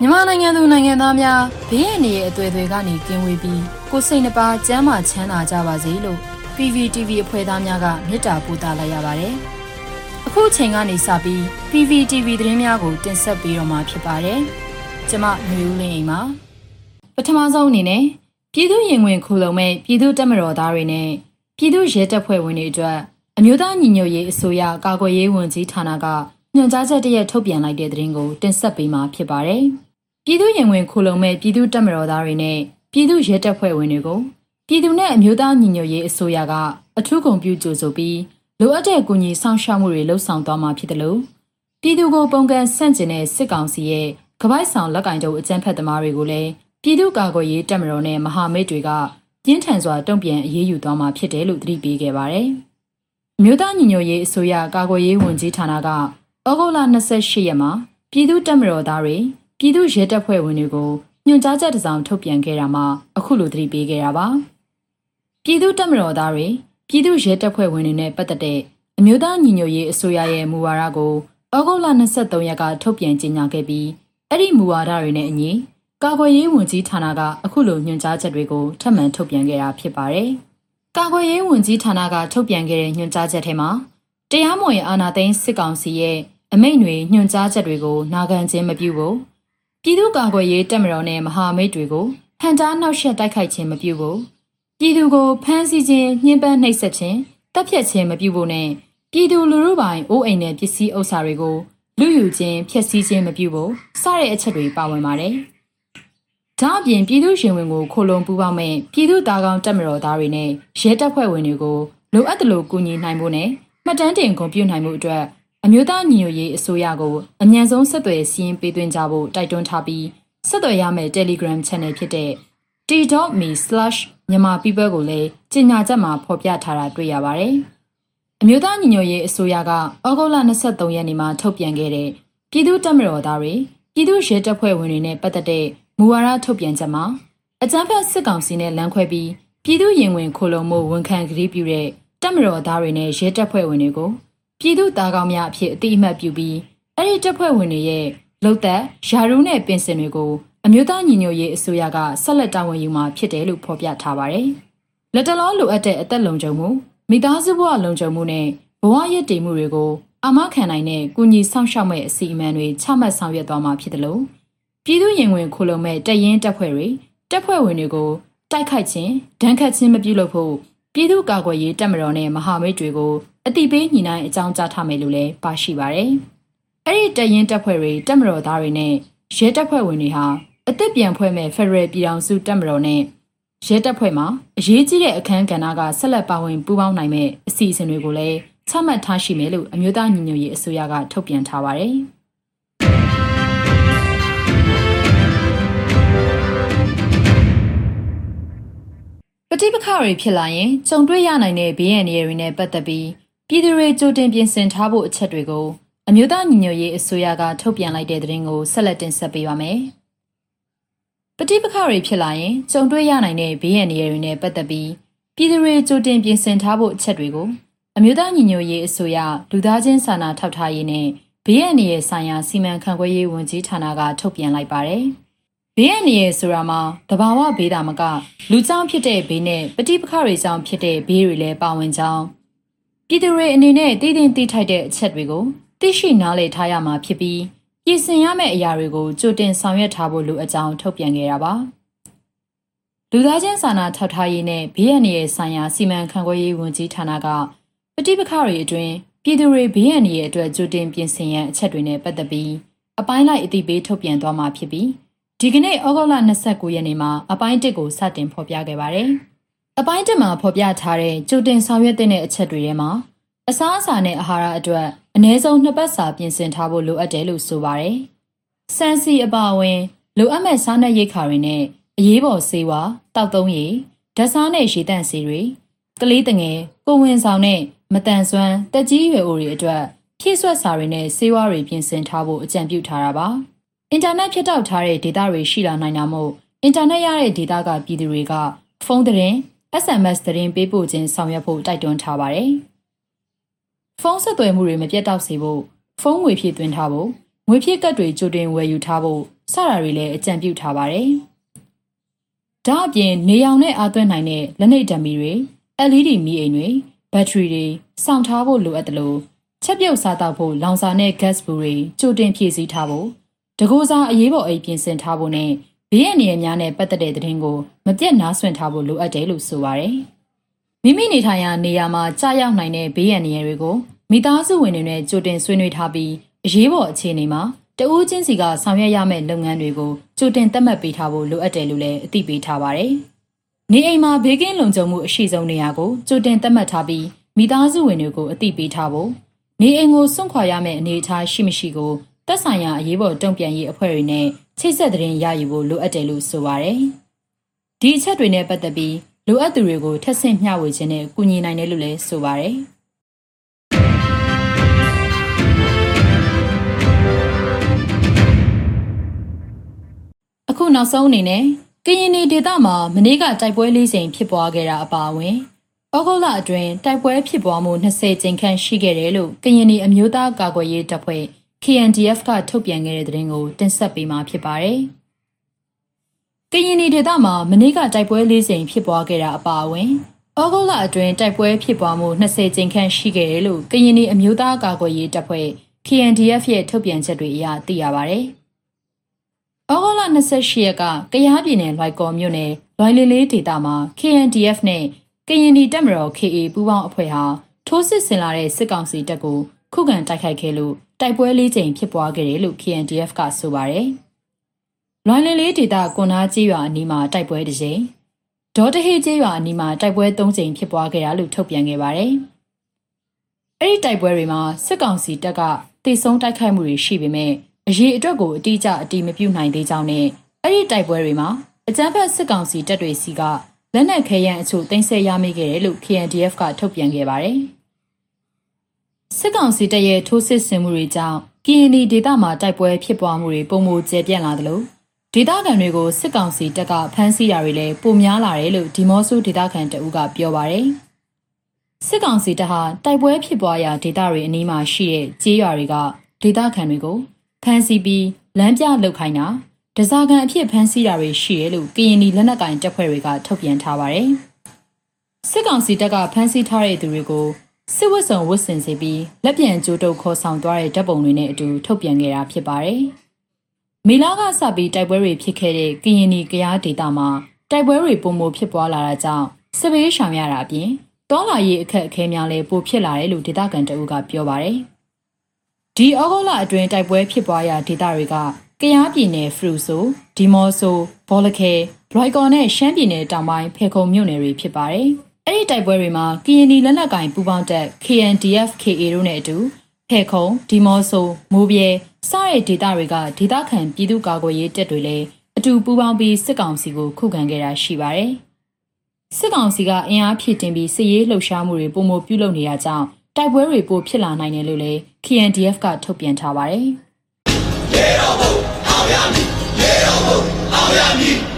မြန်မာနိုင်ငံသူနိုင်ငံသားများဘေးအန္တရာယ်အသွယ်တွေကနေကင်းဝေးပြီးကိုယ်စိတ်နှပါကျန်းမာချမ်းသာကြပါစေလို့ PVTV အဖွဲ့သားများကမေတ္တာပို့သလိုက်ရပါတယ်။အခုချိန်ကနေစပြီး PVTV သတင်းများကိုတင်ဆက်ပေးတော့မှာဖြစ်ပါတယ်။ကျွန်မမျိုးဦးလင်းအိမ်ပါ။ပထမဆုံးအနေနဲ့ပြည်သူရင်ဝင်ခုလုံမဲ့ပြည်သူတက်မတော်သားတွေနဲ့ပြည်သူရဲတပ်ဖွဲ့ဝင်တွေအတွက်အမျိုးသားညီညွတ်ရေးအစိုးရကာကွယ်ရေးဝန်ကြီးဌာနကညွှန်ကြားချက်တရက်ထုတ်ပြန်လိုက်တဲ့သတင်းကိုတင်ဆက်ပေးမှာဖြစ်ပါတယ်။ ပြည်သူရင်ဝင်ခုလုံမဲ့ပြည်သူတက်မတော်သားတွေနဲ့ပြည်သူရဲတပ်ဖွဲ့ဝင်တွေကိုပြည်သူနဲ့အမျိုးသားညီညွတ်ရေးအစိုးရကအထူးကုန်ပြုကြိုဆိုပြီးလိုအပ်တဲ့ကူညီဆောင်ရှောက်မှုတွေလှုပ်ဆောင်သွားမှာဖြစ်တယ်လို့ပြည်သူကိုပုံကန်ဆန့်ကျင်တဲ့စစ်ကောင်စီရဲ့ကပိုက်ဆောင်လက်ကင်တုပ်အကြမ်းဖက်သမားတွေကိုလည်းပြည်သူ့ကာကွယ်ရေးတပ်မတော်နဲ့မဟာမိတ်တွေကပြင်းထန်စွာတုံ့ပြန်အရေးယူသွားမှာဖြစ်တယ်လို့သတိပေးခဲ့ပါတယ်။မြို့သားညီညွတ်ရေးအစိုးရကာကွယ်ရေးဝန်ကြီးဌာနကဩဂုတ်လ28ရက်မှာပြည်သူ့တပ်မတော်သားတွေ ပြည်သူ့ရဲတပ်ဖွဲ့ဝင်တွေကိုညွှန်ကြားချက်တစ်စောင်ထုတ်ပြန်ခဲ့တာမှာအခုလိုသတိပေးခဲ့တာပါ။ပြည်သူ့တပ်မတော်သားတွေပြည်သူ့ရဲတပ်ဖွဲ့ဝင်တွေနဲ့ပတ်သက်တဲ့အမျိုးသားညီညွတ်ရေးအစိုးရရဲ့မူဝါဒကိုဩဂုတ်လ23ရက်ကထုတ်ပြန်ကြေညာခဲ့ပြီးအဲ့ဒီမူဝါဒတွေနဲ့အညီကာကွယ်ရေးဝန်ကြီးဌာနကအခုလိုညွှန်ကြားချက်တွေကိုထပ်မံထုတ်ပြန်ခဲ့တာဖြစ်ပါတယ်။ကာကွယ်ရေးဝန်ကြီးဌာနကထုတ်ပြန်ခဲ့တဲ့ညွှန်ကြားချက်ထဲမှာတရားမဝင်အာဏာသိမ်းစစ်ကောင်စီရဲ့အမိန့်တွေညွှန်ကြားချက်တွေကိုနာခံခြင်းမပြုဖို့ ပြည်သူ့ကာကွယ်ရေးတပ်မတော်နဲ့မဟာမိတ်တွေကိုဟန်တာနှောက်ယှက်တိုက်ခိုက်ခြင်းမပြုဖို့ပြည်သူကိုဖမ်းဆီးခြင်းညှဉ်းပန်းနှိပ်စက်ခြင်းတပ်ဖြတ်ခြင်းမပြုဖို့နဲ့ပြည်သူလူထုပိုင်အိုးအိမ်နဲ့ပစ္စည်းဥစ္စာတွေကိုလူယူခြင်းဖျက်ဆီးခြင်းမပြုဖို့စတဲ့အချက်တွေပါဝင်ပါတယ်။ဒါအပြင်ပြည်သူရှင်ဝင်ကိုခိုလုံပူးပေါင်းမဲ့ပြည်သူသားကောင်းတပ်မတော်သားတွေနဲ့ရဲတပ်ဖွဲ့ဝင်တွေကိုလိုအပ်တယ်လို့ကူညီနိုင်ဖို့နဲ့မှတ်တမ်းတင်ဂုဏ်ပြုနိုင်မှုအတွက် အမျိုးသားညီညွတ်ရေးအစိုးရကိုအမြန်ဆုံးဆက်သွယ်စီးရင်ပေးသွင်းကြဖို့တိုက်တွန်းထားပြီးဆက်သွယ်ရမယ့် Telegram Channel ဖြစ်တဲ့ t.me/myanmarpeople ကိုလည်းကြေညာချက်မှာဖော်ပြထားတာတွေ့ရပါတယ်။အမျိုးသားညီညွတ်ရေးအစိုးရကဩဂုတ်လ23ရက်နေ့မှာထုတ်ပြန်ခဲ့တဲ့ပြည်သူ့တပ်မတော်သားတွေပြည်သူ့ရဲတပ်ဖွဲ့ဝင်တွေနဲ့ပတ်သက်တဲ့မူဝါဒထုတ်ပြန်ချက်မှာအကြမ်းဖက်စစ်ကောင်စီနဲ့လမ်းခွဲပြီးပြည်သူရင်ဝင်ခိုလုံမှုဝန်ခံကတိပြုတဲ့တပ်မတော်သားတွေနဲ့ရဲတပ်ဖွဲ့ဝင်တွေကို ပြည်သူသားကောင်းများအဖြစ်အတိအမှတ်ပြုပြီးအဲ့ဒီတပ်ဖွဲ့ဝင်တွေရဲ့လုံသက်ယာရုနဲ့ပင်စင်တွေကိုအမျိုးသားညီညွတ်ရေးအစိုးရကဆက်လက်တာဝန်ယူမှာဖြစ်တယ်လို့ဖော်ပြထားပါတယ်။လက်တလောလိုအပ်တဲ့အသက်လုံခြုံမှုမိသားစုဘဝလုံခြုံမှုနဲ့ဘဝရည်တည်မှုတွေကိုအမခံနိုင်တဲ့ကုညီဆောင်ရှောက်မဲ့အစီအမံတွေချမှတ်ဆောင်ရွက်သွားမှာဖြစ်တယ်လို့ပြည်သူရင်ဝင်ခိုလုံမဲ့တရင်တပ်ဖွဲ့တွေတပ်ဖွဲ့ဝင်တွေကိုတိုက်ခိုက်ခြင်းဒဏ်ခတ်ခြင်းမပြုလုပ်ဖို့ပြည်သူ့ကာကွယ်ရေးတပ်မတော်နဲ့မဟာမိတ်တွေကို အတိပေးညီနိုင်အကြောင်းကြားထားမယ်လို့လည်းပါရှိပါတယ်။အဲ့ဒီတရင်တပ်ဖွဲ့တွေတပ်မတော်သားတွေနဲ့ရဲတပ်ဖွဲ့ဝင်တွေဟာအသက်ပြန်ဖွဲ့မဲ့ဖက်ဒရယ်ပြည်ထောင်စုတပ်မတော်နဲ့ရဲတပ်ဖွဲ့မှာအရေးကြီးတဲ့အခန်းကဏ္ဍကဆက်လက်ပါဝင်ပူးပေါင်းနိုင်မဲ့အစီအစဉ်တွေကိုလည်းချမှတ်ထားရှိမယ်လို့အမျိုးသားညီညွတ်ရေးအစိုးရကထုတ်ပြန်ထားပါတယ်။ပဋိပက္ခတွေဖြစ်လာရင်ကြုံတွေ့ရနိုင်တဲ့ဘေးအန္တရာယ်တွေနဲ့ပတ်သက်ပြီး ပြည်သူတွေကြိုတင်ပြင်ဆင်ထားဖို့အချက်တွေကိုအမျိုးသားညီညွတ်ရေးအစိုးရကထုတ်ပြန်လိုက်တဲ့သတင်းကိုဆက်လက်တင်ဆက်ပေးပါမယ်။ပဋိပက္ခတွေဖြစ်လာရင်ကြုံတွေ့ရနိုင်တဲ့ဘေးအန္တရာယ်တွေနဲ့ပတ်သက်ပြီးပြည်သူတွေကြိုတင်ပြင်ဆင်ထားဖို့အချက်တွေကိုအမျိုးသားညီညွတ်ရေးအစိုးရလူသားချင်းစာနာထောက်ထားရေးနဲ့ဘေးအန္တရာယ်ဆိုင်ရာစီမံခန့်ခွဲရေးဝန်ကြီးဌာနကထုတ်ပြန်လိုက်ပါတယ်။ဘေးအန္တရာယ်ဆိုတာမှာတဘာဝဘေးတာမကလူကြောင့်ဖြစ်တဲ့ဘေးနဲ့ပဋိပက္ခတွေကြောင့်ဖြစ်တဲ့ဘေးတွေလည်းပါဝင်ကြောင်း ပြည်သူတွေအနေနဲ့တည်တည်တည်ထိုက်တဲ့အချက်တွေကိုသိရှိနားလည်ထားရမှာဖြစ်ပြီးပြင်ဆင်ရမယ့်အရာတွေကိုကြိုတင်ဆောင်ရွက်ထားဖို့လိုအကြောင်းထုတ်ပြန်ခဲ့တာပါလူသားချင်းစာနာထောက်ထားရေးနဲ့ဘေးအန္တရာယ်ဆိုင်ရာစီမံခန့်ခွဲရေးဝန်ကြီးဌာနကပဋိပက္ခတွေအတွင်းပြည်သူတွေဘေးအန္တရာယ်အတွက်ကြိုတင်ပြင်ဆင်ရန်အချက်တွေနဲ့ပတ်သက်ပြီးအပိုင်းလိုက်အသိပေးထုတ်ပြန်သွားမှာဖြစ်ပြီးဒီကနေ့ဩဂုတ်လ29ရက်နေ့မှာအပိုင်း1ကိုစတင်ဖော်ပြခဲ့ပါတယ်။ အပိုင်းတက်မှာဖော်ပြထားတဲ့ကြိုတင်ဆောင်ရွက်တဲ့အချက်တွေထဲမှာအစားအစာနဲ့အာဟာရအတွက်အနည်းဆုံးနှစ်ပတ်စာပြင်ဆင်ထားဖို့လိုအပ်တယ်လို့ဆိုပါတယ်။စံစီအပါအဝင်လိုအပ်မဲ့စားနပ်ရိက္ခာတွေနဲ့အရေးပေါ်ဆေးဝါးတောက်သုံးရည်ဓာတ်စားနဲ့ရေတန့်ဆေးတွေကလေးတငယ်ကိုဝင်ဆောင်နဲ့မတန်ဆွမ်းတက်ကြီးရွယ်အိုတွေအတွက်ဖြည့်ဆွက်စာတွေနဲ့ဆေးဝါးတွေပြင်ဆင်ထားဖို့အကြံပြုထားတာပါ။အင်တာနက်ဖြတ်တောက်ထားတဲ့ဒေတာတွေရှိလာနိုင်တာမို့အင်တာနက်ရတဲ့ဒေတာကပြည်သူတွေကဖုန်းသတင်း SMS သတင်းပေးပို့ခြင်းဆောင်ရွက်ဖို့တိုက်တွန်းထားပါတယ်။ဖုန်းဆက်သွယ်မှုတွေမပြတ်တောက်စေဖို့ဖုန်းငွေဖြည့်သွင်းထားဖို့ငွေဖြည့်ကတ်တွေကြိုတင်ဝယ်ယူထားဖို့စတာတွေလည်းအကြံပြုထားပါတယ်။ဒါအပြင်နေရောင်နဲ့အားသွင်းနိုင်တဲ့လက်နှိပ်ဓာတ်မီတွေ LED မီးအိမ်တွေဘက်ထရီတွေစောင့်ထားဖို့လိုအပ်တယ်လို့ချက်ပြုတ်စားတောက်ဖို့လောင်စာနဲ့ gas ဘူးတွေကြိုတင်ဖြည့်ဆည်းထားဖို့တကူစားအရေးပေါ်အိမ်ပြင်ဆင်ထားဖို့နဲ့ ဘေးအန္တရာယ်များနဲ့ပတ်သက်တဲ့သတင်းကိုမပြတ်နားဆွင့်ထားဖို့လိုအပ်တယ်လို့ဆိုပါတယ်။မိမိနေထိုင်ရာနေရာမှာကြာရောက်နိုင်တဲ့ဘေးအန္တရာယ်တွေကိုမိသားစုဝင်တွေနဲ့ကြိုတင်ဆွေးနွေးထားပြီးအရေးပေါ်အခြေအနေမှာတဦးချင်းစီကဆောင်ရွက်ရမယ့်လုပ်ငန်းတွေကိုကြိုတင်သတ်မှတ်ပေးထားဖို့လိုအပ်တယ်လို့လည်းအသိပေးထားပါတယ်။နေအိမ်မှာဘေးကင်းလုံခြုံမှုအရှိဆုံးနေရာကိုကြိုတင်သတ်မှတ်ထားပြီးမိသားစုဝင်တွေကိုအသိပေးထားဖို့နေအိမ်ကိုစွန့်ခွာရမယ့်အနေအထားရှိမရှိကိုသက်ဆိုင်ရာအရေးပေါ်တုံ့ပြန်ရေးအဖွဲ့တွေနဲ့ ချိတ်ဆက်တဲ့ရယူဖို့လိုအပ်တယ်လို့ဆိုပါတယ်။ဒီအချက်တွေနဲ့ပတ်သက်ပြီးလိုအပ်သူတွေကိုထက်ဆင့်မျှဝေခြင်းနဲ့ကူညီနိုင်တယ်လို့လည်းဆိုပါတယ်။အခုနောက်ဆုံးအနေနဲ့ကရင်နေဒေသမှာမနေ့ကတိုက်ပွဲလေးစိမ်ဖြစ်ပွားခဲ့တာအပါအဝင်ဩဂုတ်လအတွင်းတိုက်ပွဲဖြစ်ပွားမှု20ကြိမ်ခန့်ရှိခဲ့တယ်လို့ကရင်နေအမျိုးသားကာကွယ်ရေးတပ်ဖွဲ့ KNDF ကထုတ်ပြန်ခဲ့တဲ့သတင်းကိုတင်ဆက်ပေးမှာဖြစ်ပါတယ်။ကရင်ပြည်ဒေသမှာမနေ့ကတိုက်ပွဲလေးစိမ်ဖြစ်ပွားခဲ့တာအပါအဝင်ဩဂုတ်လအတွင်းတိုက်ပွဲဖြစ်ပွားမှု20ကြိမ်ခန့်ရှိခဲ့တယ်လို့ကရင်ပြည်အမျိုးသားကာကွယ်ရေးတပ်ဖွဲ့ KNDF ရဲ့ထုတ်ပြန်ချက်တွေအရသိရပါတယ်။ဩဂုတ်လ28ရက်ကကယားပြည်နယ်လွိုက်ကော်မြို့နယ်လွိုင်လေးလေးဒေသမှာ KNDF နဲ့ကရင်ပြည်တပ်မတော် KA ပူးပေါင်းအဖွဲ့ဟာထိုးစစ်ဆင်လာတဲ့စစ်ကောင်စီတပ်ကို ခုခံတိုက်ခိုက်ခဲ့လို့တိုက်ပွဲလေးကြိမ်ဖြစ်ပွားခဲ့တယ်လို့ KNDF ကဆိုပါတယ်။လွိုင်းလင်းလေးဒေသကွန်နာကျေးရွာအနီးမှာတိုက်ပွဲတစ်ကြိမ်ဒေါ်တဟေးကျေးရွာအနီးမှာတိုက်ပွဲ၃ကြိမ်ဖြစ်ပွားခဲ့တာလို့ထုတ်ပြန်ခဲ့ပါတယ်။အဲ့ဒီတိုက်ပွဲတွေမှာစစ်ကောင်စီတပ်ကတိတ်ဆုံးတိုက်ခိုက်မှုတွေရှိပေမဲ့အရေးအတွက်ကိုအတိအကျအတိမပြုနိုင်သေးကြောင်းနဲ့အဲ့ဒီတိုက်ပွဲတွေမှာအကြမ်းဖက်စစ်ကောင်စီတပ်တွေစီကလက်နက်ခဲယမ်းအချို့တင်ဆက်ရမိခဲ့တယ်လို့ KNDF ကထုတ်ပြန်ခဲ့ပါတယ်။ စစ်ကောင်စီတပ်ရဲ့ထိုးစစ်ဆင်မှုတွေကြောင့် KND ဒေသမှာတိုက်ပွဲဖြစ်ပွားမှုတွေပုံမကျပြန့်လာသလိုဒေသခံတွေကိုစစ်ကောင်စီတပ်ကဖမ်းဆီးတာတွေလည်းပိုများလာတယ်လို့ဒီမော့ဆိုဒေသခံတအူးကပြောပါရယ်စစ်ကောင်စီတပ်ဟာတိုက်ပွဲဖြစ်ပွားရာဒေသတွေအနီးမှာရှိတဲ့ကျေးရွာတွေကဒေသခံတွေကိုဖမ်းဆီးပြီးလမ်းပြလုပ်ခိုင်းတာဒဇာကန်အဖြစ်ဖမ်းဆီးတာတွေရှိတယ်လို့ကရင်ပြည်လက်နက်ကင်တပ်ဖွဲ့တွေကထုတ်ပြန်ထားပါတယ်စစ်ကောင်စီတပ်ကဖမ်းဆီးထားတဲ့သူတွေကို စစ်ဝတ်စုံဝတ်ဆင်စေပြီးလက်ပြန်ကြိုးတုပ်ခေါ်ဆောင်သွားတဲ့ဓာတ်ပုံတွေနဲ့အတူထုတ်ပြန်ခဲ့တာဖြစ်ပါတယ်။မေလာကစပြီးတိုက်ပွဲတွေဖြစ်ခဲ့တဲ့ကရင်နီကရားဒေသမှာတိုက်ပွဲတွေပုံမဖြစ်ပွားလာတာကြောင့်စစ်ဘေးရှောင်ရတာအပြင်တောလာရေးအခက်အခဲများလည်းပိုဖြစ်လာတယ်လို့ဒေသခံတအုပ်ကပြောပါတယ်။ဒီဩဂုတ်လအတွင်းတိုက်ပွဲဖြစ်ပွားရာဒေသတွေကကရားပြည်နယ်ဖရူဆိုဒီမော့ဆိုဘောလခဲဘရိုက်ကော်နဲ့ရှမ်းပြည်နယ်တောင်ပိုင်းဖေခုံမြို့နယ်တွေဖြစ်ပါတယ်။ အဲ့ဒီတိုက်ပွဲတွေမှာ KND လက်နက်ကင်ပူးပေါင်းတပ် KNDF KA တို့နဲ့အတူဖဲခုံဒီမော့ဆိုမိုးပြဲစတဲ့ဒေသတွေကဒေသခံပြည်သူ့ကာကွယ်ရေးတပ်တွေလည်းအတူပူးပေါင်းပြီးစစ်ကောင်စီကိုခုခံခဲ့တာရှိပါတယ်။စစ်ကောင်စီကအင်အားဖြည့်တင်ပြီးစစ်ရေးလှုပ်ရှားမှုတွေပုံမပြုလုပ်နေရကြောင်းတိုက်ပွဲတွေပိုဖြစ်လာနိုင်တယ်လို့လည်း KNDF ကထုတ်ပြန်ထားပါတယ်။